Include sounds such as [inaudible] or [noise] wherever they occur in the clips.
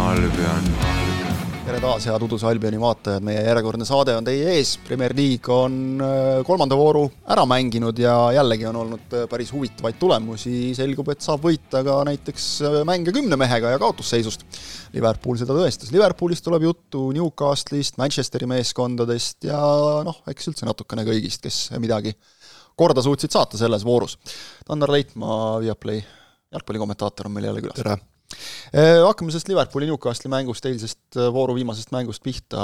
Albion. tere taas, head Uduse Albioni vaatajad, meie järjekordne saade on teie ees, Premier League on äh, kolmanda vooru ära mänginud ja jällegi on olnud äh, päris huvitavaid tulemusi, selgub, et saab võita ka näiteks äh, mänge kümne mehega ja kaotusseisust. Liverpool seda tõestas, Liverpoolist tuleb juttu, Newcastle'ist, Manchesteri meeskondadest ja noh, eks üldse natukene kõigist, kes midagi korda suutsid saata selles voorus. Tannar Leitmaa, Viaplay jalgpallikommentaator on meil jälle külas. tere! Äh, hakkame sellest Liverpooli Newcastli mängust, eilsest äh, vooru viimasest mängust pihta,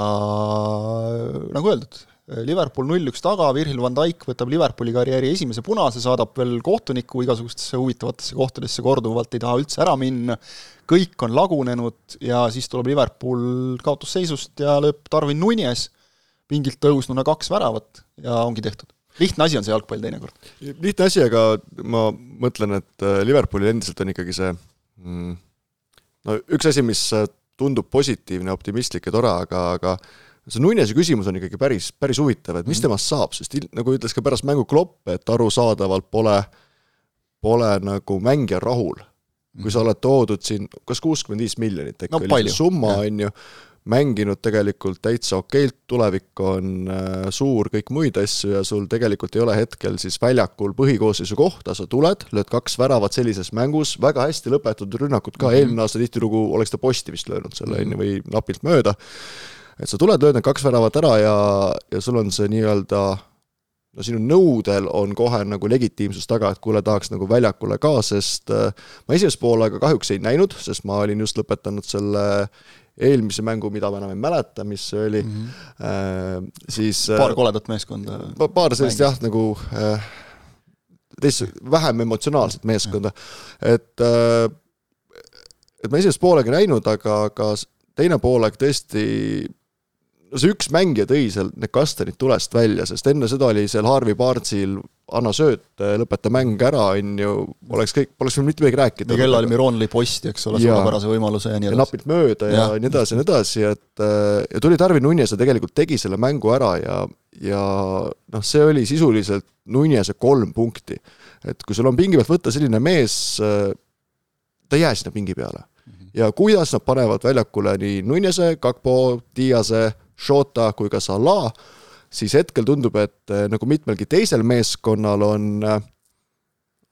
nagu öeldud, äh, Liverpool null-üks taga, Virgil van Dijk võtab Liverpooli karjääri esimese punase, saadab veel kohtuniku igasugustesse huvitavatesse kohtadesse korduvalt, ei taha üldse ära minna, kõik on lagunenud ja siis tuleb Liverpool kaotusseisust ja lööb Darwin Nunes pingilt tõusnuna kaks väravat ja ongi tehtud. Lihtne asi on see jalgpall teinekord. lihtne asi, aga ma mõtlen, et Liverpoolil endiselt on ikkagi see mm, no üks asi, mis äh, tundub positiivne, optimistlik ja tore, aga, aga see Nunesi küsimus on ikkagi päris, päris huvitav, et mis mhm. temast saab, sest nagu ütles ka pärast mängu Klopp, et arusaadavalt pole, pole nagu mängija rahul. kui sa mhm. oled toodud siin, kas kuuskümmend viis miljonit äkki no, oli see summa, on ju, mänginud tegelikult täitsa okeilt, tulevik on äh, suur, kõik muid asju ja sul tegelikult ei ole hetkel siis väljakul põhikoosseisu kohta, sa tuled, lööd kaks väravat sellises mängus, väga hästi lõpetatud rünnakud ka mm, -hmm. eelmine aasta tihtilugu oleks ta posti vist löönud selle, on ju, või napilt mööda, et sa tuled, lööd need kaks väravat ära ja, ja sul on see nii-öelda no sinu nõudel on kohe nagu legitiimsus taga, et kuule, tahaks nagu väljakule ka, sest äh, ma esimest poolega kahjuks ei näinud, sest ma olin just lõpetanud selle eelmise mängu, mida ma enam ei mäleta, mis see oli mm, -hmm. äh, siis paar koledat meeskonda. paar sellist jah, nagu äh, teist, vähem emotsionaalset meeskonda, et äh, et ma esimest poolega näinud, aga, aga teine poolaeg tõesti no see üks mängija tõi seal need kastanid tulest välja, sest enne seda oli seal Harvey Barnesil anna sööt, lõpeta mäng ära, on ju, oleks kõik, poleks võinud mitte midagi rääkida. ja kellal Miron lõi posti, eks ole, suurepärase võimaluse ja nii edasi. napilt mööda ja, ja nii edasi ja nii edasi, et ja tuli Darwin Nunes ja tegelikult tegi selle mängu ära ja, ja noh, see oli sisuliselt Nunese kolm punkti. et kui sul on pingi pealt võtta selline mees, ta ei jää sinna pingi peale. Mhm. ja kuidas nad panevad väljakule nii Nunese, Kakpo, Diase, Shota kui ka Salah, siis hetkel tundub, et eh, nagu mitmelgi teisel meeskonnal on, eh,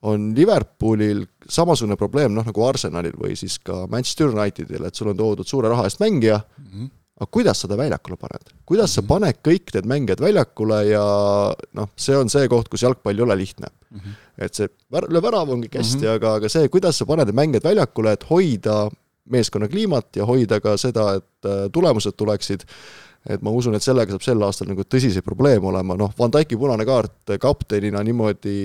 on Liverpoolil samasugune probleem, noh nagu Arsenalil või siis ka Manchester Unitedil, et sul on toodud suure raha eest mängija mm, -hmm. aga kuidas sa ta väljakule paned? kuidas sa mhm. paned kõik need mängijad väljakule ja noh, see on see koht, kus jalgpall ei ole lihtne mm. -hmm. et see lööb värav on kõik hästi mm, -hmm. aga, aga see, kuidas sa paned need mängijad väljakule, et hoida meeskonna kliimat ja hoida ka seda, et eh, tulemused tuleksid et ma usun, et sellega saab sel aastal nagu tõsiseid probleeme olema, noh, Van Dyke'i punane kaart kaptenina niimoodi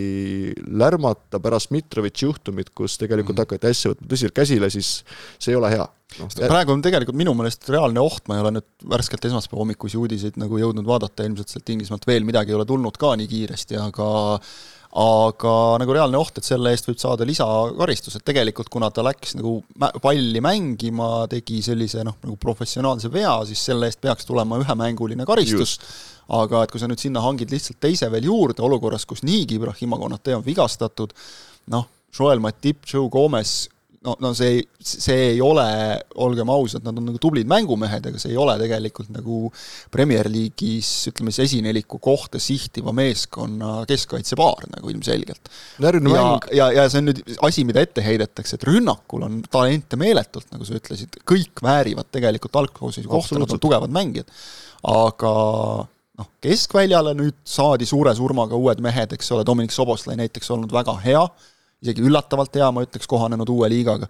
lärmata pärast Mitrovitši juhtumit, kus tegelikult mm -hmm. hakati asja võtma tõsiselt käsile, siis see ei ole hea no,. praegu on tegelikult minu meelest reaalne oht, ma ei ole nüüd värskelt esmaspäeva hommikusi uudiseid nagu jõudnud vaadata, ilmselt sealt Inglismaalt veel midagi ei ole tulnud ka nii kiiresti, aga aga nagu reaalne oht, et selle eest võib saada lisakaristus, et tegelikult kuna ta läks nagu palli mängima, tegi sellise noh, nagu professionaalse vea, siis selle eest peaks tulema ühemänguline karistus, aga et kui sa nüüd sinna hangid lihtsalt teise veel juurde, olukorras, kus niigi Ibrahima Konate on vigastatud, noh, Joel Matip, Joe Gomez, no, no see, see ei ole, olgem ausad, nad on nagu tublid mängumehed, aga see ei ole tegelikult nagu Premier League'is ütleme siis esineliku kohta sihtiva meeskonna keskkaitsepaar nagu ilmselgelt. ja, ja, ja see on nüüd asi, mida ette heidetakse, et rünnakul on talente meeletult, nagu sa ütlesid, kõik väärivad tegelikult algkoosseisu kohta, nad on tugevad mängijad. aga noh, keskväljale nüüd saadi suure surmaga uued mehed, eks ole, Dominic Soboslai näiteks olnud väga hea, isegi üllatavalt hea, ma ütleks, kohanenud uue liigaga.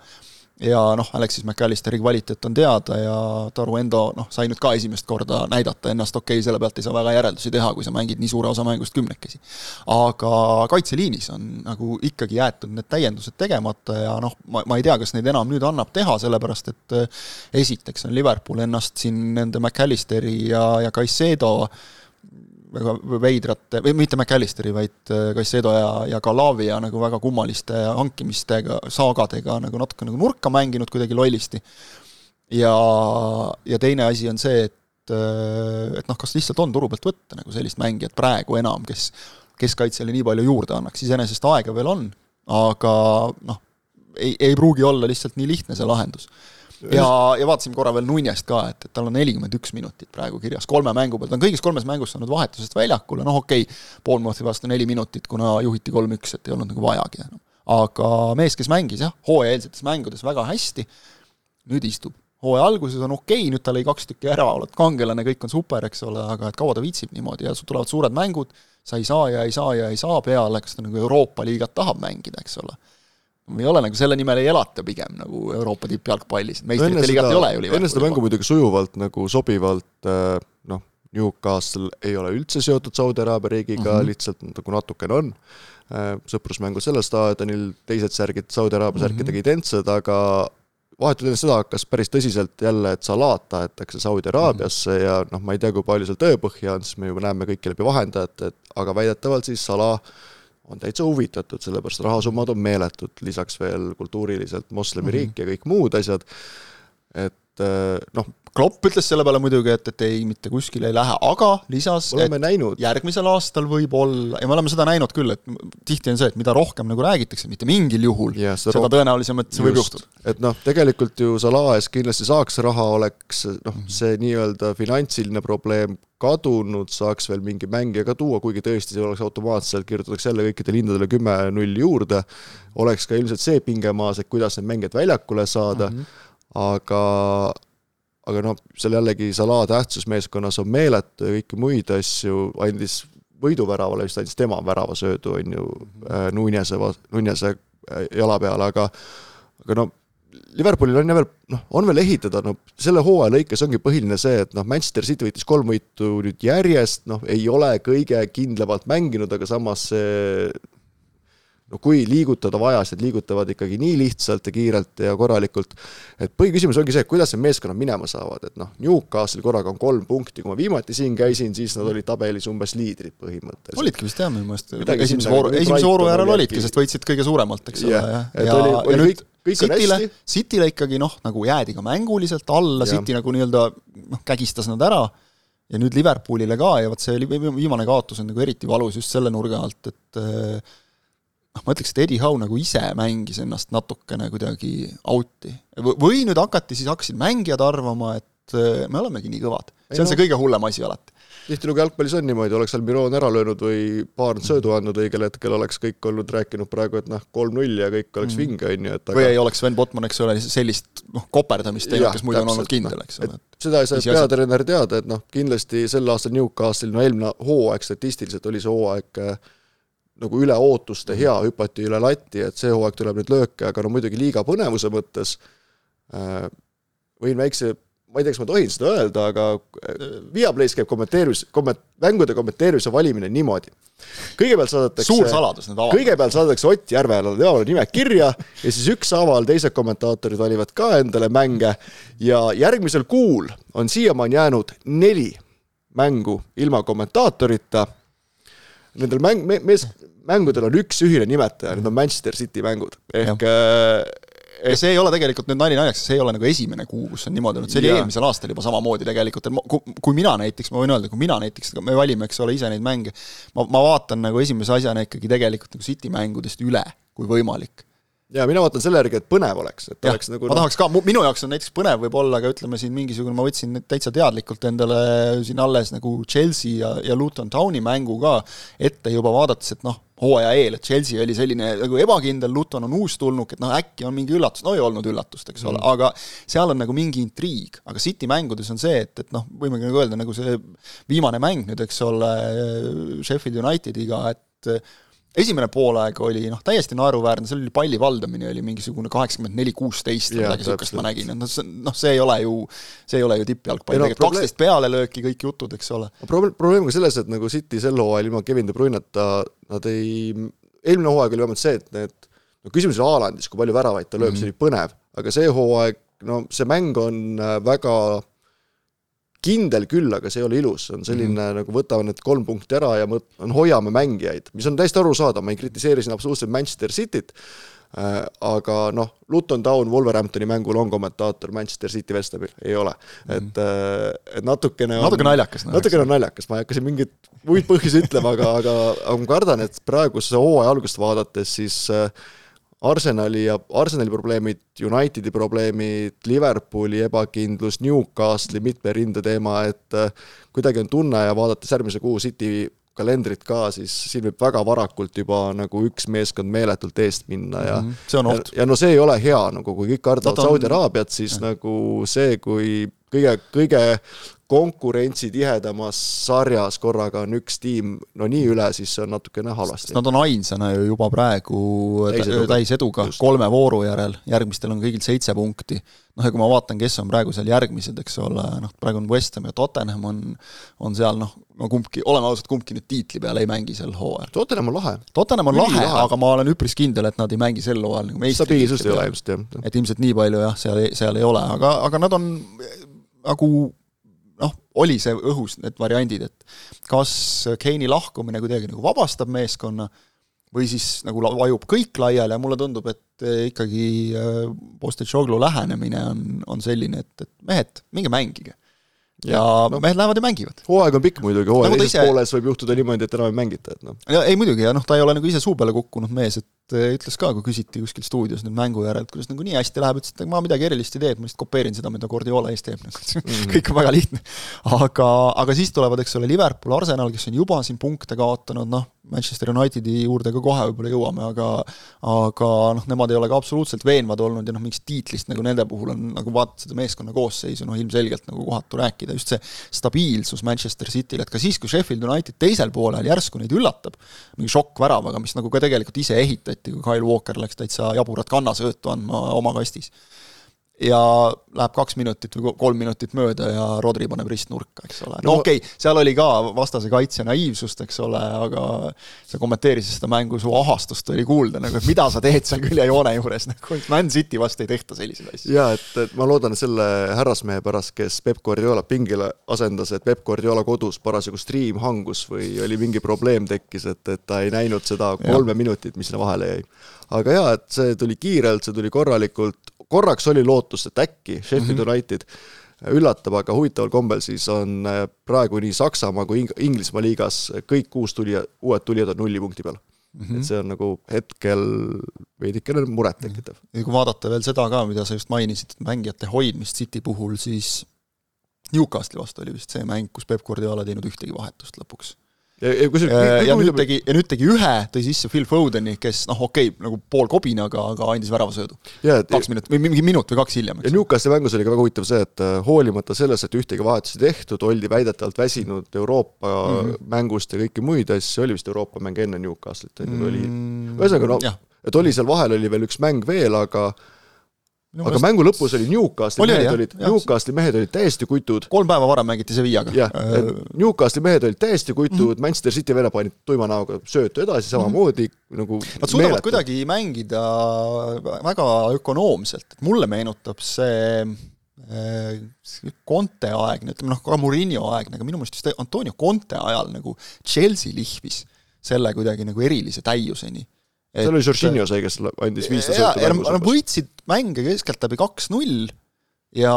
ja noh, Alexis McAllisteri kvaliteet on teada ja Taru Endo noh, sai nüüd ka esimest korda näidata ennast, okei okay,, selle pealt ei saa väga järeldusi teha, kui sa mängid nii suure osa mängust kümnekesi. aga kaitseliinis on nagu ikkagi jäetud need täiendused tegemata ja noh, ma, ma ei tea, kas neid enam nüüd annab teha, sellepärast et eh, esiteks on Liverpool ennast siin nende McAllisteri ja, ja Caicedo väga veidrate, või mitte McAllisteri, vaid äh, Caicedo ja, ja Galavia nagu väga kummaliste hankimistega, saagadega nagu natuke nagu nurka mänginud kuidagi lollisti. ja, ja teine asi on see, et, äh, et noh, kas lihtsalt on turu pealt võtta nagu sellist mängijat praegu enam, kes keskkaitsele nii palju juurde annaks, iseenesest aega veel on, aga noh, ei, ei pruugi olla lihtsalt nii lihtne see lahendus ja, ja vaatasime korra veel Nunjast ka, et, et tal on nelikümmend üks minutit praegu kirjas kolme mängu peal, ta on kõigis kolmes mängus saanud vahetusest väljakule, noh okei okay,, Bournemouthi vastu neli minutit, kuna juhiti kolm-üks, et ei olnud nagu vajagi enam. aga mees, kes mängis jah, hooajaeelsetes mängudes väga hästi, nüüd istub. hooaja alguses on okei okay,, nüüd ta lõi kaks tükki ära, oled kangelane, kõik on super, eks ole, aga et kaua ta viitsib niimoodi ja sul tulevad suured mängud, sa ei saa ja ei saa ja ei saa peale, kas ta nagu Euroopa liigat tahab mängida, eks ole ei ole nagu selle nimel ei elata pigem nagu Euroopa tippjalgpallis, meistrite liigat ei ole ju enne seda mängu muidugi sujuvalt nagu sobivalt äh, noh, Newcastle ei ole üldse seotud Saudi Araabia riigiga mm, -hmm. lihtsalt nagu natukene on, äh, sõprusmängud sellel staadionil, teised särgid Saudi Araabia särkidega mm -hmm. identsed, aga vahetult enne seda hakkas päris tõsiselt jälle, et Salat tahetakse Saudi Araabiasse mm -hmm. ja noh, ma ei tea, kui palju seal tõepõhja on, sest me juba näeme kõike läbi vahendajate, et aga väidetavalt siis Salah on täitsa huvitatud, sellepärast rahasummad on meeletud, lisaks veel kultuuriliselt moslemiriik mm -hmm. ja kõik muud asjad, et noh, Klopp ütles selle peale muidugi, et, et ei, mitte kuskile ei lähe, aga lisas, et näinud. järgmisel aastal võib olla, ja me oleme seda näinud küll, et tihti on see, et mida rohkem nagu räägitakse, mitte mingil juhul, seda, seda tõenäolisem, et see just, võib juhtuda. et noh, tegelikult ju Salah ees kindlasti saaks raha, oleks noh, mhm. see nii-öelda finantsiline probleem kadunud, saaks veel mingi mängija ka tuua, kuigi tõesti see oleks automaatselt, kirjutatakse jälle kõikidele hindadele kümme-null juurde, oleks ka ilmselt see pinge maas, et kuidas need mängijad väljakule saada mm, -hmm. Aga aga noh, seal jällegi Salah tähtsus meeskonnas on meeletu ja kõiki muid asju, andis võiduväravale vist andis tema väravasöödu, on ju, äh, Nunese, Nunese äh, jala peale, aga aga no Liverpoolil on veel, noh, on veel ehitada, no selle hooaja lõikes ongi põhiline see, et noh, Manchester City võttis kolm võitu nüüd järjest, noh, ei ole kõige kindlamalt mänginud, aga samas see no kui liigutada vaja, siis nad liigutavad ikkagi nii lihtsalt ja kiirelt ja korralikult, et põhiküsimus ongi see, et kuidas need meeskonnad minema saavad, et noh, Newcastle korraga on kolm punkti, kui ma viimati siin käisin, siis nad olid tabelis umbes liidrid põhimõtteliselt. olidki vist jah, minu meelest, esimese vooru, esimese vooru järel olidki, sest võitsid kõige suuremalt, eks ole, jah. ja, ja, oli, oli ja nüüd Cityle, Cityle ikkagi noh, nagu jäädi ka mänguliselt alla, City nagu nii-öelda noh, kägistas nad ära. Ja nüüd Liverpoolile ka ja vot see viimane kaotus on nagu eriti valus just selle nurga alt, et noh, ma ütleks, et Eddie Howe nagu ise mängis ennast natukene kuidagi out'i. või nüüd hakati, siis hakkasid mängijad arvama, et äh, me olemegi nii kõvad. see on no. see kõige hullem asi alati. tihtilugu jalgpallis on niimoodi, oleks Almiron ära löönud või paar söödu andnud õigel hetkel, oleks kõik olnud rääkinud praegu, et noh, kolm-null ja kõik oleks mm. vinge, on ju, et aga... või ei oleks Sven Botman, eks ole, sellist noh, koperdamist teinud, kes muidu on olnud kindel, eks ole. seda ei saa peatreener teada, et noh, kindlasti sel aastal Newcastle, no eelmine hooaeg statistiliselt oli see hooaeg äh, nagu üle ootuste hea, hüpati üle lati, et see hooaeg tuleb nüüd lööke, aga no muidugi liiga põnevuse mõttes äh, võin väikse, ma ei tea, kas ma tohin seda öelda, aga äh, Viaplay's käib kommenteerimis, komment-, mängude kommenteerimise valimine niimoodi. kõigepealt saadetakse suur saladus nüüd avaldada. kõigepealt saadetakse Ott Järvealale temale nimed kirja ja siis ükshaaval teised kommentaatorid valivad ka endale mänge ja järgmisel kuul on siiamaani jäänud neli mängu ilma kommentaatorita nendel mäng, mees, mängudel on üks ühine nimetaja, need on Manchester City mängud, ehk äh, ja see ei ole tegelikult nüüd nali naljaks, see ei ole nagu esimene kuu, kus on niimoodi olnud, see oli ja. eelmisel aastal juba samamoodi tegelikult, et kui, kui mina näiteks, ma võin öelda, kui mina näiteks, me valime, eks ole, ise neid mänge, ma, ma vaatan nagu esimese asjana ikkagi tegelikult nagu City mängudest üle, kui võimalik ja mina vaatan selle järgi, et põnev oleks, et ja, oleks nagu ma no... tahaks ka, minu jaoks on näiteks põnev võib-olla, aga ütleme siin mingisugune, ma võtsin täitsa teadlikult endale siin alles nagu Chelsea ja, ja Luton Towni mängu ka ette juba vaadates, et noh, hooaja eel, et Chelsea oli selline nagu ebakindel, Luton on uustulnuk, et noh, äkki on mingi üllatus, no ei olnud üllatust, eks ole mm., aga seal on nagu mingi intriig, aga City mängudes on see, et, et noh, võimegi nagu öelda, nagu see viimane mäng nüüd, eks ole, Sheffield Unitediga, et esimene poolaeg oli noh, täiesti naeruväärne, seal oli palli valdamine oli mingisugune kaheksakümmend neli, kuusteist või midagi niisugust ma nägin, et noh, see, noh, see ei ole ju, see ei ole ju tippjalgpall, tegelikult kaksteist pealelööki, kõik jutud, eks ole. probleem, probleem ka selles, et nagu City sel hooajal ilma Kevin De Bruyne'ta nad ei, eelmine hooaeg oli vähemalt see, et need no küsimus oli Haalandis, kui palju väravaid ta lööb mm, -hmm. see oli põnev, aga see hooaeg, no see mäng on äh, väga kindel küll, aga see ei ole ilus, on selline mm. nagu võtame need kolm punkti ära ja mõt-, on hoiame mängijaid, mis on täiesti arusaadav, ma ei kritiseeri siin absoluutselt Manchester Cityt äh,, aga noh, Luton Town Wolverhamptoni mängul on kommentaator Manchester City Vestabil, ei ole. Mm.. et, äh, et natukene on natuke naljakas. natukene on naljakas, ma ei hakka siin mingeid muid põhjusi ütlema, aga, aga, aga ma kardan, et praeguse hooaja algust vaadates siis äh, Arsenali ja Arsenali probleemid, Unitedi probleemid, Liverpooli ebakindlus, Newcastle'i mitme rinde teema, et äh, kuidagi on tunne ja vaadates järgmise kuu City kalendrit ka, siis siin võib väga varakult juba nagu üks meeskond meeletult eest minna ja mm -hmm. see on oht. ja no see ei ole hea, nagu kui kõik kardavad on... Saudi Araabiat, siis ja. nagu see, kui kõige, kõige konkurentsitihedamas sarjas korraga on üks tiim no nii üle, siis see on natukene halvasti. Nad on ainsana ju juba praegu täiseduga, täiseduga, kolme vooru järel, järgmistel on kõigil seitse punkti. noh, ja kui ma vaatan, kes on praegu seal järgmised, eks ole, noh, praegu on West Ham ja Tottenham on, on seal noh, no kumbki, oleme ausad, kumbki nüüd tiitli peal ei mängi sel hooajal. Tottenham on lahe. Tottenham on lahe, lahe., aga ma olen üpris kindel, et nad ei mängi sel hooajal nagu stabiilsust ei ole ilmselt, jah. et ilmselt nii palju jah, seal, seal ei ole, aga, aga nad on nagu noh, oli see õhus, need variandid, et kas Keini lahkumine kuidagi nagu vabastab meeskonna või siis nagu vajub kõik laiali ja mulle tundub, et ikkagi eh, Postetšoglu lähenemine on, on selline, et, et mehed, minge mängige ja no, mehed lähevad ja mängivad. hooaeg on pikk muidugi, hooaja nagu teises ise... pooles võib juhtuda niimoodi, et enam ei mängita, et noh. ei muidugi, ja noh, ta ei ole nagu ise suu peale kukkunud mees, et ütles ka, kui küsiti kuskil stuudios nüüd mängu järel, et kuidas nagu nii hästi läheb, ütles, et ma midagi erilist ei tee, et ma lihtsalt kopeerin seda, mida Guardiola ees teeb, [laughs] nagu mm -hmm. kõik on väga lihtne. aga, aga siis tulevad, eks ole, Liverpool, Arsenal, kes on juba siin punkte kaotanud, noh, Manchester Unitedi juurde ka kohe võib-olla jõuame, aga aga noh, nemad ei ole ka absoluutselt veenvad olnud ja noh, mingist tiitlist nagu nende puhul on, nagu vaatad seda meeskonna koosseisu, noh ilmselgelt nagu kohatu rääkida, just see stabiilsus Manchester Cityl, et ka siis, kui Sheffield United teisel poolel järsku neid üllatab, mingi šokkväravaga, mis nagu ka tegelikult ise ehitati, kui Kyle Walker läks täitsa jaburat kannasöötu andma oma kastis ja läheb kaks minutit või kolm minutit mööda ja Rodri paneb ristnurka, eks ole. no okei okay,, seal oli ka vastase kaitse naiivsust, eks ole, aga sa kommenteerisid seda mängu, su ahastust oli kuulda nagu, et mida sa teed seal küljejoone juures, nagu Man City vastu ei tehta selliseid asju. jaa, et, et ma loodan selle härrasmehe pärast, kes Peep Guardiola pingile asendas, et Peep Guardiola kodus parasjagu striim hangus või oli mingi probleem tekkis, et, et ta ei näinud seda kolme ja. minutit, mis sinna vahele jäi. aga jaa, et see tuli kiirelt, see tuli korralikult, korraks oli lootust, et äkki Sheffield mm -hmm. United üllatab, aga huvitaval kombel siis on äh, praegu nii Saksamaa kui Ing-, Inglismaa liigas kõik kuus tulija, uued tulijad on nulli punkti peal mm. -hmm. et see on nagu hetkel veidikene murettekitav. ja kui vaadata veel seda ka, mida sa just mainisid, mängijate hoidmist City puhul, siis Newcastle'i vastu oli vist see mäng, kus Peep Guardiola teinud ühtegi vahetust lõpuks ja, ja kusjuures ja, ja nüüd tegi, ja nüüd tegi ühe, tõi sisse Phil Fodeni, kes noh, okei okay,, nagu pool kobinaga, aga andis väravasöödu. kaks minutit või mingi minut või kaks hiljem. ja Newcastli mängus oli ka väga huvitav see, et äh, hoolimata sellest, et ühtegi vahetust ei tehtud, oldi väidetavalt väsinud Euroopa mm -hmm. mängust ja kõiki muid asju, oli vist Euroopa mäng enne Newcastlit, on ju, oli mm, ühesõnaga noh, et oli seal vahel oli veel üks mäng veel, aga aga mängu lõpus oli Newcastli oli, mehed olid, Newcastli mehed olid täiesti kutud. kolm päeva varem mängiti Sevillaga. jah äh,, Newcastli mehed olid täiesti kutud mm, -hmm. Manchester City vene panid tuima näoga söötu edasi samamoodi mm -hmm. nagu Nad suudavad meeletud. kuidagi mängida väga ökonoomselt, et mulle meenutab see äh, Conte aegne, ütleme noh, ka Murillo aegne, aga minu meelest just Antonio Conte ajal nagu Chelsea lihvis selle kuidagi nagu erilise täiuseni seal oli Jorginho see, kes andis viissada sõitu mängus. Nad võitsid mänge keskeltläbi kaks-null ja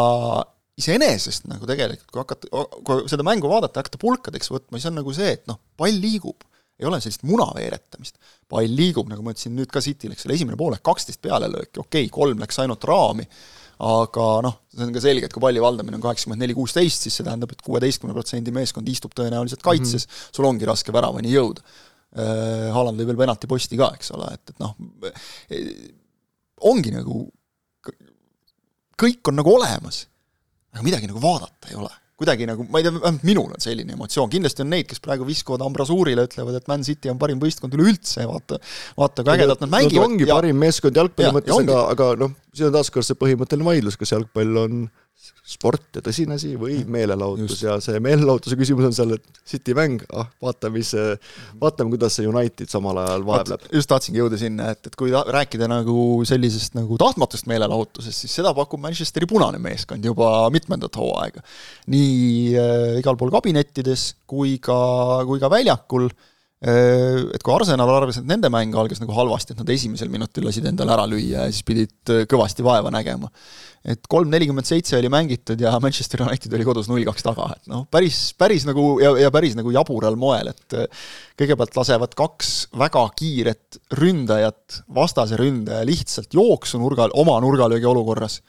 iseenesest nagu tegelikult, kui hakata, kui seda mängu vaadata ja hakata pulkadeks võtma, siis on nagu see, et noh, pall liigub. ei ole sellist muna veeretamist. pall liigub, nagu ma ütlesin, nüüd ka City läks seal esimene poolek kaksteist pealelööki, okei okay,, kolm läks ainult raami, aga noh, see on ka selge, et kui palli valdamine on kaheksakümmend neli, kuusteist, siis see tähendab, et kuueteistkümne protsendi meeskond istub tõenäoliselt kaitses mm, -hmm. sul ongi raske väravani jõuda Haaland lõi veel penalti posti ka, eks ole, et, et noh, ongi nagu, kõik on nagu olemas, aga midagi nagu vaadata ei ole. Kuidagi nagu, ma ei tea, vähemalt minul on selline emotsioon, kindlasti on neid, kes praegu viskavad ambrasuurile, ütlevad, et Man City on parim võistkond üleüldse, vaata, vaata kui ägedalt nad mängivad. Ongi ja, parim meeskond jalgpalli mõttes, aga, aga noh, siin on taaskord see põhimõtteline vaidlus, kas jalgpall on sport ja tõsine asi või meelelahutus Just. ja see meelelahutuse küsimus on seal, et City mäng, ah, vaatame, mis, vaatame, kuidas see United samal ajal vaevleb. just tahtsingi jõuda sinna, et, et kui ta, rääkida nagu sellisest nagu tahtmatust meelelahutusest, siis seda pakub Manchesteri punane meeskond juba mitmendat hooaega. nii äh, igal pool kabinettides kui ka, kui ka väljakul et kui Arsenal arvas, et nende mäng algas nagu halvasti, et nad esimesel minutil lasid endale ära lüüa ja siis pidid kõvasti vaeva nägema. et kolm nelikümmend seitse oli mängitud ja Manchester United oli kodus null kaks taga, et noh, päris, päris nagu ja, ja päris nagu jabural moel, et kõigepealt lasevad kaks väga kiiret ründajat, vastase ründaja lihtsalt jooksu nurgal, oma nurgalöögi olukorras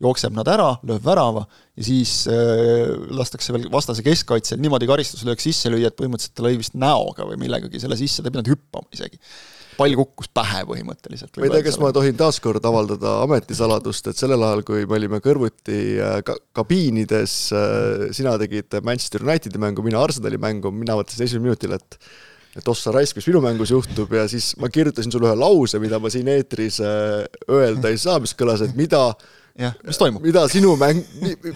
jookseb nad ära, lööb värava ja siis äh, lastakse veel vastase keskkaitsel niimoodi karistuslöök sisse lüüa, et põhimõtteliselt ta lõi vist näoga või millegagi selle sisse, ta ei pidanud hüppama isegi. pall kukkus pähe põhimõtteliselt. ma ei tea, kas ma tohin taaskord avaldada ametisaladust, et sellel ajal, kui me olime kõrvuti äh, ka kabiinides äh,, sina tegid Manchester Unitedi mängu, mina Arsenali mängu, mina mõtlesin esimesel minutil, et et ossa raisk, mis minu mängus juhtub ja siis ma kirjutasin sulle ühe lause, mida ma siin eetris äh, öelda ei saa, mis kõlas, et mida jah, mis toimub? mida sinu mäng,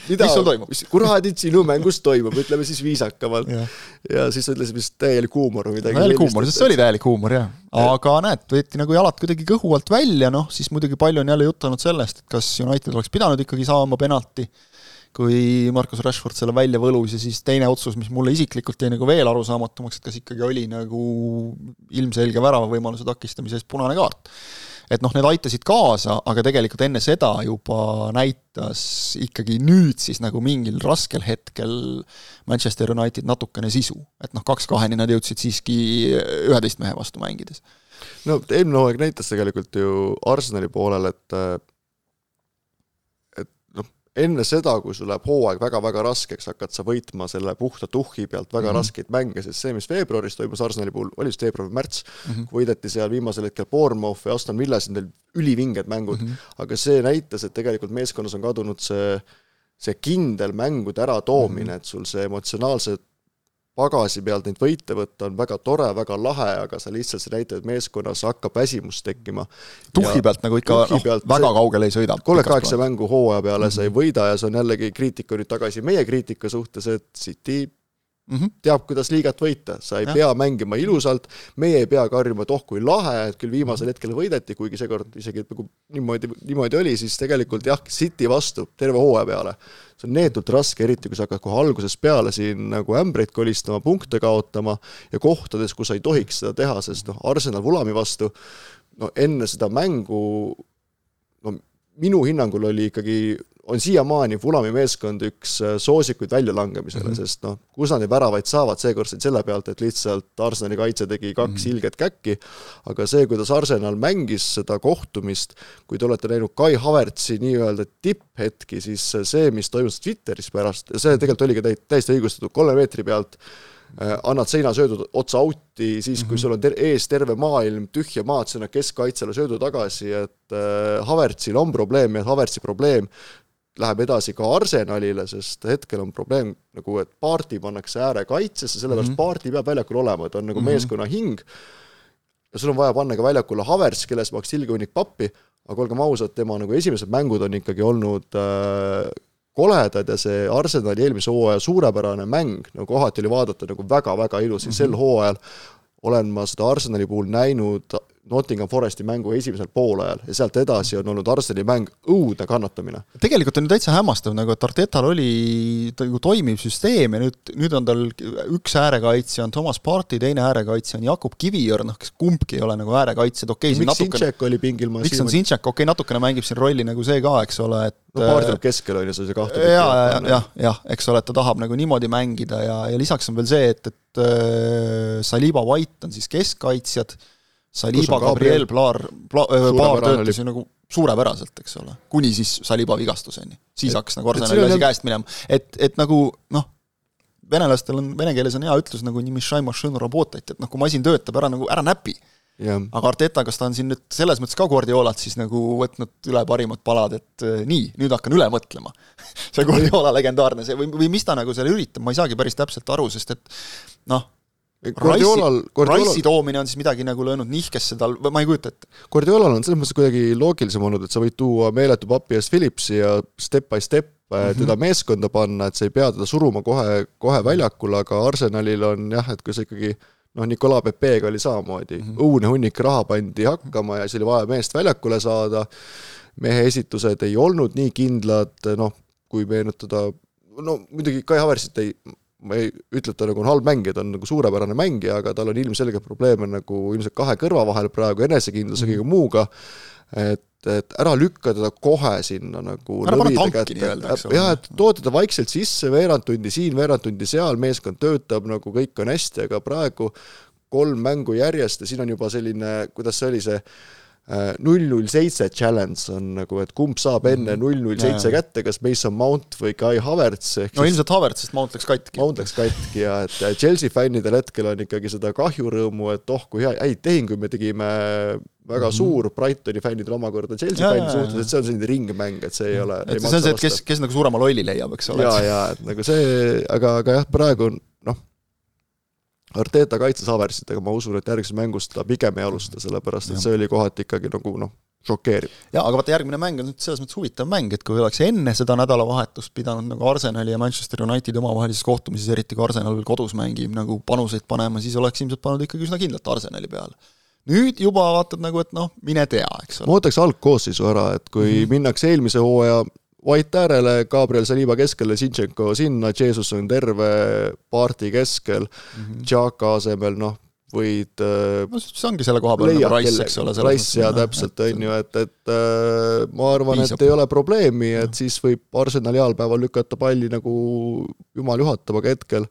mida, mis kuradid sinu mängus toimub, ütleme siis viisakamalt. ja siis sa ütlesid vist täielik huumor või midagi. täielik huumor, sest see oli täielik huumor, jah. aga näed, võeti nagu jalad kuidagi kõhu alt välja, noh, siis muidugi palju on jälle juttu olnud sellest, et kas United oleks pidanud ikkagi saama penalti, kui Marcus Rashford selle välja võlus ja siis teine otsus, mis mulle isiklikult jäi nagu veel arusaamatumaks, et kas ikkagi oli nagu ilmselge väravavõimaluse takistamise eest punane kaart et noh, need aitasid kaasa, aga tegelikult enne seda juba näitas ikkagi nüüd siis nagu mingil raskel hetkel Manchester United natukene sisu. et noh, kaks-kaheni nad jõudsid siiski üheteist mehe vastu mängides. no eelmine hooaeg näitas tegelikult ju Arsenali poolel, et enne seda, kui sul läheb hooaeg väga-väga raskeks, hakkad sa võitma selle puhta tuhhi pealt väga mm -hmm. raskeid mänge, sest see, mis veebruaris toimus Arsenali puhul, oli vist veebruar või märts mm, -hmm. võideti seal viimasel hetkel Bournemouth ja Aston Villa, siis neil ülivinged mängud mm, -hmm. aga see näitas, et tegelikult meeskonnas on kadunud see see kindel mängude äratoomine mm, -hmm. et sul see emotsionaalse pagasi pealt neid võite võtta on väga tore, väga lahe, aga sa lihtsalt, see näitab, et meeskonnas hakkab väsimus tekkima. tuhhi pealt nagu ikka noh, väga kaugele ei sõida. kolmkümmend kaheksa mängu hooaja peale mm -hmm. sa ei võida ja see on jällegi kriitika nüüd tagasi meie kriitika suhtes, et City mm -hmm. teab, kuidas liigat võita, sa ei ja. pea mängima ilusalt, meie ei pea karjuma, et oh kui lahe, et küll viimasel hetkel võideti, kuigi seekord isegi nagu niimoodi, niimoodi oli, siis tegelikult jah, City vastu terve hooaja peale. see on neetult raske, eriti kui sa hakkad kohe algusest peale siin nagu ämbreid kolistama, punkte kaotama ja kohtades, kus sa ei tohiks seda teha, sest noh, Arsenal Vulami vastu no enne seda mängu no minu hinnangul oli ikkagi on siiamaani Fulami meeskond üks äh, soosikuid väljalangemisele mm, -hmm. sest noh, kus nad neid väravaid saavad, seekord said selle pealt, et lihtsalt Arsenali kaitse tegi kaks mm -hmm. ilget käkki, aga see, kuidas Arsenal mängis seda kohtumist, kui te olete näinud Kai Havertzi nii-öelda tipphetki, siis see, mis toimus Twitteris pärast, ja see tegelikult oligi täiesti õigustatud, kolme meetri pealt Äh, annad seinasöödu otsa out'i, siis kui -hmm. sul on ter ees terve maailm tühja maad, sa annad keskkaitsele söödu tagasi, et äh, Havertzil on probleem ja Havertzi probleem läheb edasi ka Arsenalile, sest hetkel on probleem nagu, et Paarti pannakse äärekaitsesse, sellepärast mm -hmm. Paarti peab väljakul olema, ta on nagu mm -hmm. meeskonna hing, ja sul on vaja panna ka väljakule Havertz, kellest ma hakkasin ilge hunnik pappi, aga olgem ausad, tema nagu esimesed mängud on ikkagi olnud äh, koledad ja see Arsenali eelmise hooaja suurepärane mäng, no kohati oli vaadata nagu väga-väga ilus, siis mm -hmm. sel hooajal olen ma seda Arsenali puhul näinud Nottingham Foresti mängu esimesel poolajal ja sealt edasi on olnud Arsenali mäng õudne kannatamine. tegelikult on ju täitsa hämmastav, nagu et Artetal oli nagu toimiv süsteem ja nüüd, nüüd on tal üks äärekaitsja on Thomas Partey, teine äärekaitsja on Jakub Kiviõr, noh, kes kumbki ei ole nagu äärekaitsjad, okei okay, miks natukene... Sintšek oli pingil? miks on Sintšek, okei okay,, natukene mängib siin rolli nagu see ka, eks ole, et no paar tuleb keskel, on ju, see kahte jaa, jah, jah, jah, eks ole, et ta tahab nagu niimoodi mängida ja, ja lisaks on veel see, et, et äh, Saliba White on siis keskkaitsjad Saliba, Gabriel, Plaar, Paar töötas ju nagu suurepäraselt, eks ole, kuni siis Saliba vigastuseni. siis hakkas nagu Arsenali asi käest minema, et, et nagu noh, venelastel on, vene keeles on hea ütlus nagu et noh, kui masin töötab, ära nagu, ära näpi. aga Arteta, kas ta on siin nüüd selles mõttes ka Guardiolat siis nagu võtnud üle parimad palad, et äh, nii, nüüd hakkan üle mõtlema. [laughs] See Guardiola legendaarne, see või, või mis ta nagu seal üritab, ma ei saagi päris täpselt aru, sest et noh, Guardiolal, Guardiolal Rice'i toomine on siis midagi nagu löönud nihkesse tal, ma ei kujuta ette. Guardiolal on selles mõttes kuidagi loogilisem olnud, et sa võid tuua meeletu papi eest Philipsi ja step by step mm -hmm. teda meeskonda panna, et sa ei pea teda suruma kohe, kohe väljakule, aga Arsenalil on jah, et kui sa ikkagi noh, Nicolas Pepe'ga oli samamoodi mm, -hmm. õudne hunnik raha pandi hakkama ja siis oli vaja meest väljakule saada, mehe esitused ei olnud nii kindlad, noh, kui meenutada, no muidugi Kai Haversit ei, ma ei ütle, et ta nagu on halb mängija, ta on nagu suurepärane mängija, aga tal on ilmselgelt probleeme nagu ilmselt kahe kõrva vahel praegu, enesekindluse kõige muuga, et, et ära lükka teda kohe sinna nagu ära pane tanki nii-öelda, eks ole. jah, et too teda vaikselt sisse, veerand tundi siin, veerand tundi seal, meeskond töötab nagu kõik on hästi, aga praegu kolm mängu järjest ja siin on juba selline, kuidas see oli, see null null seitse challenge on nagu, et kumb saab enne mhm. null null seitse kätte, kas Mason Mount või Kai Havertz, no ilmselt Havertz, sest Mount läks katki. Mount läks katki ja et Chelsea fännidel hetkel on ikkagi seda kahjurõõmu, et oh, kui hea, häid tehinguid me tegime, väga mm -hmm. suur Brightoni fännidel omakorda Chelsea fännide suhtes, et see on selline ringmäng, et see ei ole et see on see, et kes, kes nagu suurema lolli leiab, eks ole. jaa, jaa, et nagu see, aga, aga jah, praegu noh, Arteta kaitses Havertzit, aga ma usun, et järgmises mängus ta pigem ei alusta, sellepärast et see oli kohati ikkagi nagu noh, šokeeriv. jaa, aga vaata, järgmine mäng on nüüd selles mõttes huvitav mäng, et kui oleks enne seda nädalavahetust pidanud nagu Arsenali ja Manchester Unitedi omavahelises kohtumises, eriti kui Arsenal veel kodus mängib, nagu panuseid panema, siis oleks ilmselt pannud ikkagi üsna kindlalt Arsenali peale. nüüd juba vaatad nagu, et noh, mine tea, eks ole. ma võtaks algkoosseisu ära, et kui mm -hmm. minnakse eelmise hooaja White äärele, Gabriel Saliba keskele, Zinchenko sinna, Jesus on terve paarti keskel mm, -hmm. Xhaka asemel noh, võid äh, no see ongi selle koha peal nagu Rice, eks ole. Rice ja täpselt, on ju, et, et äh, ma arvan, et ei ole probleemi, et siis võib Arsenal jalgpäeval lükata palli nagu jumal juhatab, aga hetkel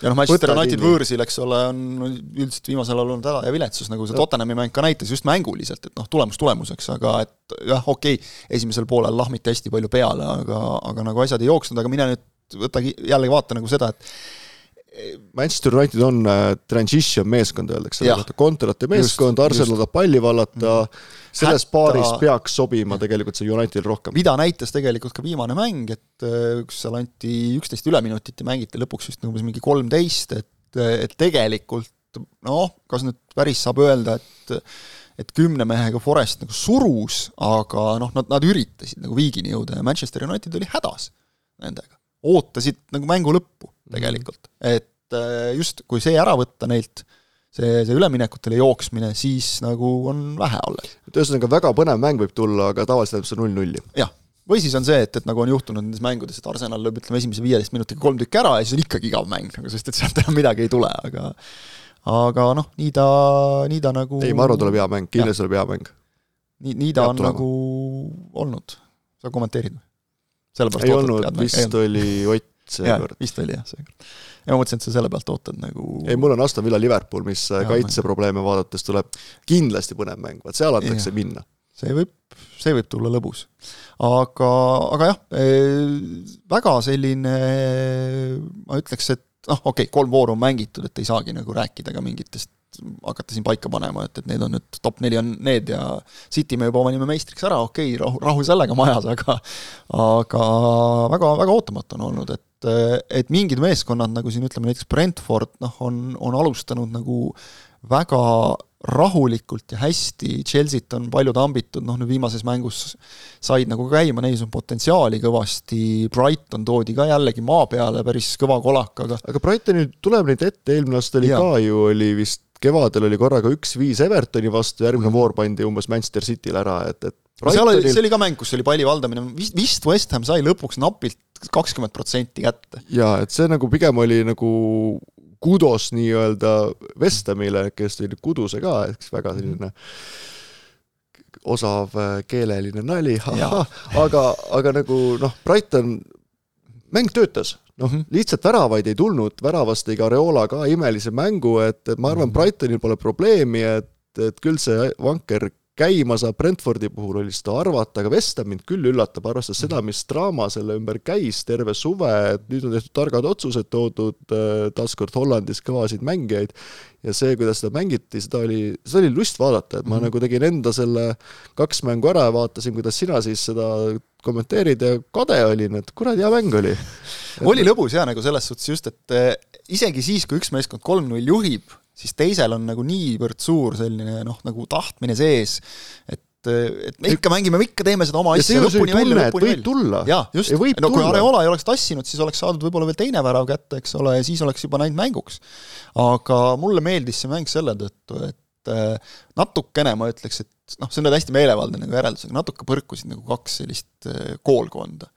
ja noh, Manchester United võõrsil, eks ole, on üldiselt viimasel ajal olnud häda ja viletsus, nagu see Tottenhami mäng ka näitas, just mänguliselt, et noh, tulemus tulemuseks, aga et jah, okei okay,, esimesel poolel lahmiti hästi palju peale, aga, aga nagu asjad ei jooksnud, aga mine nüüd võta jällegi vaata nagu seda, et Manchester United on äh, transition meeskond, öeldakse selle kohta, Kontorate meeskond, Arsenal tahab palli vallata. Mm., selles Hätta... paaris peaks sobima tegelikult see Unitedil rohkem. mida näitas tegelikult ka viimane mäng, et äh, kus seal anti üksteist üleminutit ja mängiti lõpuks vist umbes mingi kolmteist, et, et tegelikult noh, kas nüüd päris saab öelda, et et kümne mehega Forest nagu surus, aga noh, nad, nad üritasid nagu viigini jõuda ja Manchester United oli hädas nendega. ootasid nagu mängu lõppu tegelikult, et äh, just, kui see ära võtta neilt, see, see üleminekutele jooksmine, siis nagu on vähe alles. et ühesõnaga, väga põnev mäng võib tulla, aga tavaliselt läheb see null-nulli. jah, või siis on see, et, et nagu on juhtunud nendes mängudes, et Arsenal lööb ütleme esimese viieteist minutiga kolm tükki ära ja siis on ikkagi igav mäng nagu, sest et sealt enam midagi ei tule, aga aga noh, nii ta, nii ta nagu ei, ma arvan, tuleb hea mäng, kindlasti tuleb hea mäng. nii, nii ta Head on tulema. nagu olnud. sa kommenteerid või? ei olnud, vist oli Ott [laughs] seekord. vist oli jah, seekord. Ja ma mõtlesin, et sa selle pealt ootad nagu ei, mul on Aston Villa Liverpool, mis ja, kaitseprobleeme vaadates tuleb kindlasti põnev mäng, vaat seal antakse ja. minna. see võib, see võib tulla lõbus. aga, aga jah, e, väga selline, ma ütleks, et noh, okei okay,, kolm vooru on mängitud, et ei saagi nagu rääkida ka mingitest hakata siin paika panema, et, et need on nüüd, top neli on need ja City me juba panime meistriks ära, okei okay,, rahu, rahu sellega majas, aga aga väga, väga ootamatu on olnud, et et mingid meeskonnad, nagu siin ütleme näiteks Brentford, noh, on, on alustanud nagu väga rahulikult ja hästi, Chelsea't on palju tambitud, noh nüüd viimases mängus said nagu käima, neis on potentsiaali kõvasti, Brighton toodi ka jällegi maa peale päris kõva kolakaga. aga Brightonil tuleb neid ette, eelmine aasta oli ja. ka ju, oli vist kevadel oli korraga üks-viis Evertoni vastu, järgmine voor pandi umbes Manchester City'le ära, et, et Brightonil... seal oli, see oli ka mäng, kus oli palli valdamine, vist, vist West Ham sai lõpuks napilt kakskümmend protsenti kätte. jaa, et see nagu pigem oli nagu kudos nii-öelda West Hamile, kes tõi nüüd kuduse ka, eks väga selline osav äh, keeleline nali, [laughs] aga, aga nagu noh, Brighton, mäng töötas, noh -hmm., lihtsalt väravaid ei tulnud, väravast tegi Areola ka imelise mängu, et, et ma arvan, mhm. Brightonil pole probleemi, et, et küll see vanker käima saab, Brentfordi puhul oli seda arvata, aga Vesta mind küll üllatab, arvestades seda, mis draama selle ümber käis terve suve, et nüüd on tehtud targad otsused, toodud äh, taaskord Hollandis kõvasid mängijaid ja see, kuidas seda mängiti, seda oli, seda oli lust vaadata, et ma mm -hmm. nagu tegin enda selle kaks mängu ära ja vaatasin, kuidas sina siis seda kommenteerid ja kade olin, et kuradi hea mäng oli. oli lõbus jaa, nagu selles suhtes just, et äh, isegi siis, kui üks meeskond kolm-null juhib, siis teisel on nagu niivõrd suur selline noh, nagu tahtmine sees, et et me ikka mängime, me ikka teeme seda oma asja lõpuni välja, lõpuni välja. jaa, just, no kui Areola ei oleks tassinud, siis oleks saadud võib-olla veel teine värav kätte, eks ole, ja siis oleks juba läinud mänguks. aga mulle meeldis see mäng selle tõttu, et äh, natukene ma ütleks, et noh, see on nüüd hästi meelevaldne nagu järeldus, aga natuke põrkusid nagu kaks sellist äh, koolkonda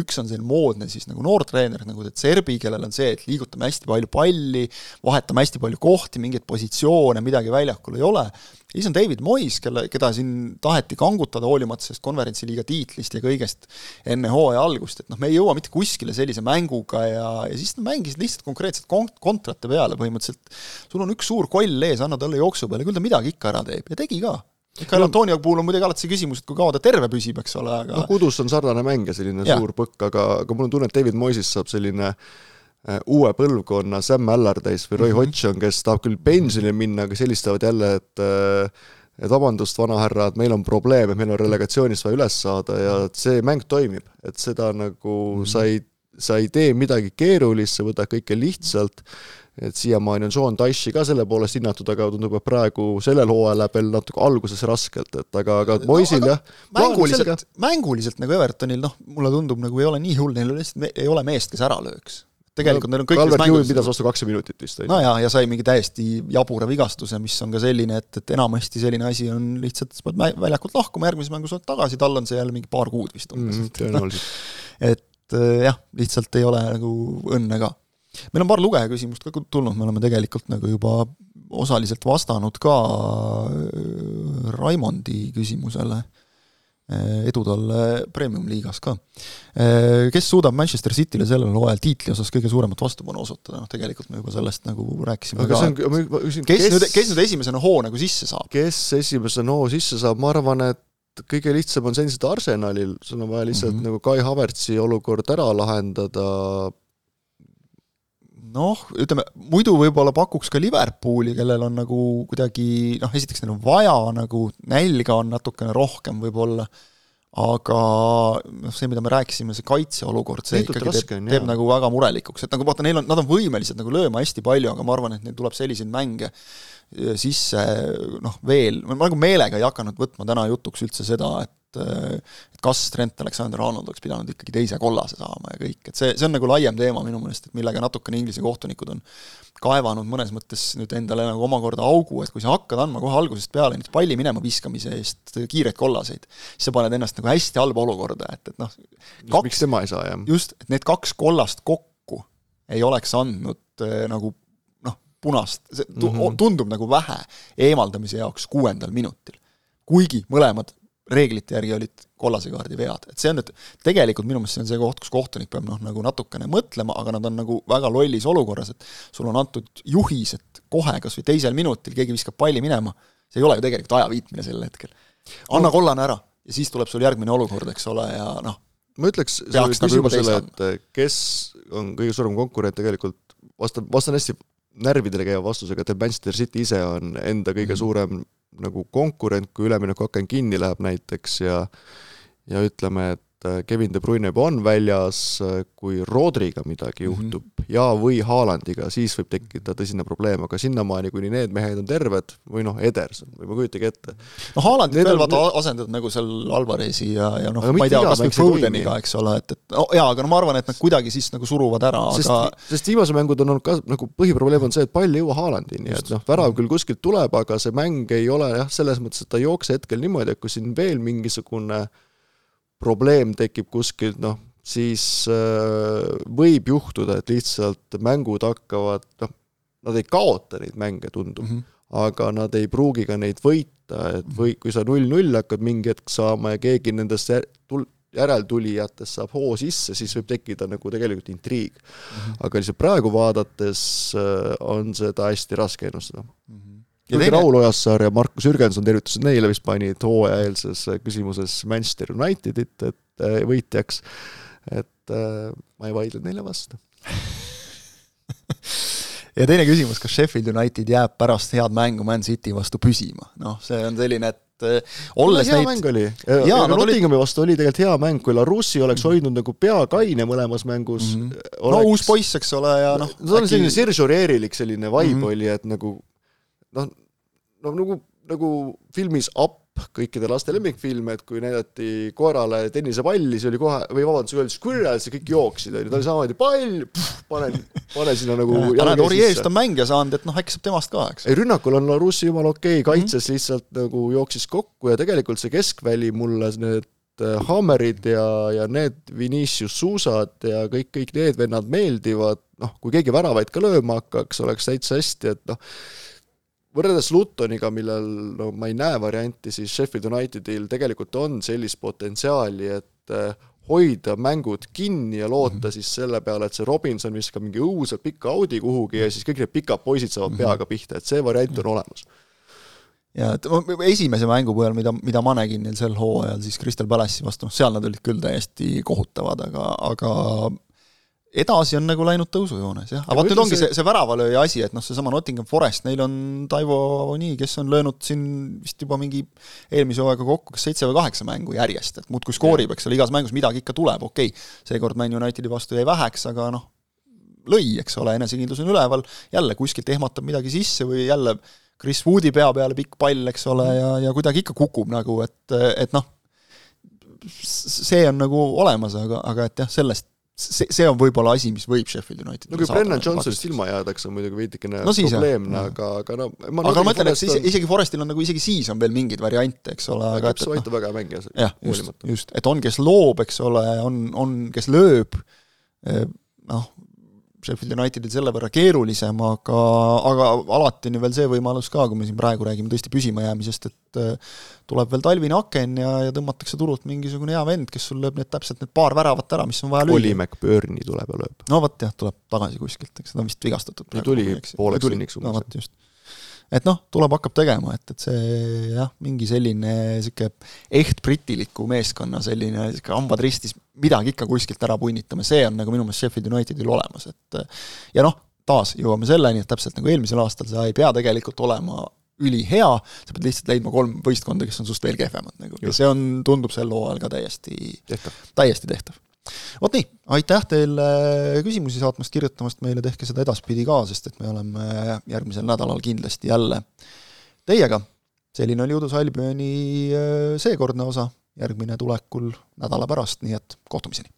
üks on selline moodne siis nagu noortreener, nagu De Zerbi, kellel on see, et liigutame hästi palju palli, vahetame hästi palju kohti, mingeid positsioone, midagi väljakul ei ole, ja siis on David Moyes, kelle, keda siin taheti kangutada hoolimata sellest konverentsiliiga tiitlist ja kõigest enne hooaja algust, et noh, me ei jõua mitte kuskile sellise mänguga ja, ja siis nad mängisid lihtsalt konkreetselt kont-, kontrate peale põhimõtteliselt, sul on üks suur koll ees, anna talle jooksu peale, küll ta midagi ikka ära teeb ja tegi ka Mikael Antonio puhul on muidugi alati see küsimus, et kui kaua ta terve püsib, eks ole, aga noh, Kudus on sarnane mängija, selline ja. suur põkk, aga, aga mul on tunne, et David Moisest saab selline äh, uue põlvkonna Sam Allardyce või Roy mm -hmm. Hodgson, kes tahab küll pensionile minna, aga helistavad jälle, et äh, et vabandust, vanahärra, et meil on probleem, et meil on relegatsioonist vaja üles saada ja see mäng toimib, et seda nagu mm -hmm. sa ei, sa ei tee midagi keerulist, sa võtad kõike lihtsalt et siiamaani on Sean Dyche'i ka selle poolest hinnatud, aga tundub, et praegu sellel hooajal läheb veel natuke alguses raskelt, et aga, aga Moisil no, jah. mänguliselt, mänguliselt nagu Evertonil noh, mulle tundub nagu ei ole nii hull, neil lihtsalt ei ole meest, kes ära lööks tegelikult no, neil on kõik Albert Lewin pidas vastu kakskümmend minutit vist, no jaa, ja sai mingi täiesti jabura vigastuse, mis on ka selline, et, et enamasti selline asi on lihtsalt, sa pead väljakult lahkuma, järgmises mängus oled tagasi, tal on see jälle mingi paar kuud vist umbes mm,. et jah, lihtsalt ei ole nagu õnne ka meil on paar lugeja küsimust ka tulnud, me oleme tegelikult nagu juba osaliselt vastanud ka äh, Raimondi küsimusele, äh, edu talle Premium-liigas ka. Äh, kes suudab Manchester Cityle sellel hooajal tiitli osas kõige suuremat vastupanu osutada, noh tegelikult me juba sellest nagu rääkisime aga ka. On, ma küsin, kes, kes nüüd, kes nüüd esimesena hoo nagu sisse saab? kes esimesena hoo sisse saab, ma arvan, et kõige lihtsam on sendiselt Arsenalil, sul on vaja lihtsalt mm -hmm. nagu Kai Havertzi olukord ära lahendada, noh, ütleme, muidu võib-olla pakuks ka Liverpooli, kellel on nagu kuidagi noh, esiteks neil on vaja nagu, nälga on natukene rohkem võib-olla, aga noh, see, mida me rääkisime, see kaitseolukord, see Liidult ikkagi teeb, teeb nagu väga murelikuks, et nagu vaata, neil on, nad on võimelised nagu lööma hästi palju, aga ma arvan, et neil tuleb selliseid mänge sisse noh, veel, ma nagu meelega ei hakanud võtma täna jutuks üldse seda, et et kas Trent Alexander-Arnold oleks pidanud ikkagi teise kollase saama ja kõik, et see, see on nagu laiem teema minu meelest, et millega natukene Inglise kohtunikud on kaevanud mõnes mõttes nüüd endale nagu omakorda augu, et kui sa hakkad andma kohe algusest peale nüüd palli minema viskamise eest kiireid kollaseid, siis sa paned ennast nagu hästi halba olukorda, et, et noh miks tema ei saa, jah? just, et need kaks kollast kokku ei oleks andnud äh, nagu punast, see tu- mm, -hmm. tundub nagu vähe eemaldamise jaoks kuuendal minutil. kuigi mõlemad reeglite järgi olid kollase kaardi vead, et see on nüüd, tegelikult minu meelest see on see koht, kus kohtunik peab noh, nagu natukene mõtlema, aga nad on nagu väga lollis olukorras, et sul on antud juhis, et kohe kas või teisel minutil keegi viskab palli minema, see ei ole ju tegelikult aja viitmine sel hetkel. anna kollane ära ja siis tuleb sul järgmine olukord, eks ole, ja noh, ma ütleks nagu küsimusele, et kes on kõige suurem konkurent tegelikult, vastan, vastan hästi närvidele käiva vastusega, et Manchester City ise on enda kõige mhm. suurem nagu konkurent, kui üleminekuaken kinni läheb näiteks ja ja ütleme, et Äh, Kevin De Bruyne juba on väljas, äh, kui Rodriga midagi mhm. juhtub mm -hmm. ja või Haalandiga, siis võib tekkida tõsine probleem, aga sinnamaani, kuni need mehed on terved, või noh, Ederson või ma kujutage ette. no Haalandit veel vaata need... asendad nagu seal Alvarezi ja, ja noh, ma ei tea, kas või Fodeniga, eks ole, et, et no jaa, aga no ma arvan, et nad kuidagi siis nagu suruvad ära, aga sest viimased mängud on olnud ka, nagu põhiprobleem on see, et pall ei jõua Haalandini, et noh, värav küll kuskilt tuleb, aga see mäng ei ole jah, selles mõttes, et ta ei jookse hetkel niimoodi, et kui siin veel mingisugune äh, probleem tekib kuskilt, noh, siis äh, võib juhtuda, et lihtsalt mängud hakkavad, noh, nad ei kaota neid mänge, tundub mm, -hmm. aga nad ei pruugi ka neid võita, et või kui sa null-null hakkad mingi hetk saama ja keegi nendest tul-, järeltulijatest saab hoo sisse, siis võib tekkida nagu tegelikult intriig mm. -hmm. aga lihtsalt praegu vaadates äh, on seda hästi raske ennustada mm. -hmm kuigi teine... Raul Ojassaar ja Markus Jürgenson, tervitused neile, vist panid hooajaeelses küsimuses Manchester Unitedit, et äh, võitjaks, et äh, ma ei vaidle neile vastu [laughs] ja teine küsimus, kas Sheffield United jääb pärast head mängu Man City vastu püsima? noh, see on selline, et äh, olles hea neid... mäng oli. ja Nottinghami vastu oli tegelikult hea mäng, kui Larussi oleks -hmm. hoidnud nagu pea kaine mõlemas mängus mm. -hmm. Oleks... no uus poiss, eks ole, ja noh. ta oli selline Serge Aurierilik selline vibe mm -hmm. oli, et nagu noh, no nagu, nagu filmis Up, kõikide laste lemmikfilm, et kui näidati koerale tennisepalli, see oli kohe, või vabandust, öeldi squirrel, siis kõik jooksid, on ju, ta oli samamoodi pall, pane, pane sinna nagu aga näed, Orieest on mängija saanud, et noh, äkki saab temast ka, eks. ei, rünnakul on Larussi jumala okei okay,, kaitses mm -hmm. lihtsalt nagu jooksis kokku ja tegelikult see keskväli mulle need äh, Hammerid ja, ja need Vinicius Suusad ja kõik, kõik need vennad meeldivad, noh, kui keegi väravaid ka lööma hakkaks, oleks täitsa hästi, et noh, võrreldes Lutoniga, millel no ma ei näe varianti, siis Sheffield Unitedil tegelikult on sellist potentsiaali, et äh, hoida mängud kinni ja loota mm -hmm. siis selle peale, et see Robinson viskab mingi õudselt pika audi kuhugi ja siis kõik need pikad poisid saavad mm -hmm. peaga pihta, et see variant on olemas ja et esimese mängu põhjal, mida, mida ma nägin neil sel hooajal siis Crystal Palace'i vastu, noh seal nad olid küll täiesti kohutavad, aga, aga edasi on nagu läinud tõusujoones, jah, aga vot nüüd ongi see, see väravalööja asi, et noh, seesama Nottingham Forest, neil on Taivo nii, kes on löönud siin vist juba mingi eelmise hooaega kokku kas seitse või kaheksa mängu järjest, et muudkui skoorib, eks ole, igas mängus midagi ikka tuleb, okei. Okay,, seekord Man Unitedi vastu jäi väheks, aga noh, lõi, eks ole, enesekindlus on üleval, jälle kuskilt ehmatab midagi sisse või jälle Chris Woodi pea peale pikk pall, eks ole, ja, ja kuidagi ikka kukub nagu, et, et noh, see on nagu olemas, aga, aga et jah, sellest see, see on võib-olla asi, mis võib Sheffield Unitedile no kui Brennan Johnsonist ilma jäädakse, on muidugi veidikene no, probleemne, aga, aga no ma aga ma ütlen, et siis, isegi Forestil on nagu isegi siis on veel mingeid variante, eks ole, aga Käps aitab no, väga mängija. jah, just, just, et on, kes loob, eks ole, on, on, kes lööb, eh, noh, Sheffield Unitedil selle võrra keerulisem, aga, aga alati on ju veel see võimalus ka, kui me siin praegu räägime tõesti püsimajäämisest, et äh, tuleb veel talvine aken ja, ja tõmmatakse turult mingisugune hea vend, kes sul lööb need täpselt need paar väravat ära, mis on vaja lüüa. Oli McBurney tuleb ja lööb. no vot jah, tuleb tagasi kuskilt, eks ta on vist vigastatud. tuli pooleks tunniks umbes. no vot just et noh, tuleb, hakkab tegema, et, et see jah, mingi selline niisugune ehtbritiliku meeskonna selline niisugune hambad ristis, midagi ikka kuskilt ära punnitama, see on nagu minu meelest Sheffield Unitedil olemas, et ja noh, taas jõuame selleni, et täpselt nagu eelmisel aastal, sa ei pea tegelikult olema ülihea, sa pead lihtsalt leidma kolm võistkonda, kes on sinust veel kehvemad nagu. Ja see on, tundub sel hooajal ka täiesti, täiesti tehtav vot nii, aitäh teile küsimusi saatmast, kirjutamast meile, tehke seda edaspidi ka, sest et me oleme järgmisel nädalal kindlasti jälle teiega. selline oli Udus Albioni äh, seekordne osa, järgmine tulekul nädala pärast, nii et kohtumiseni!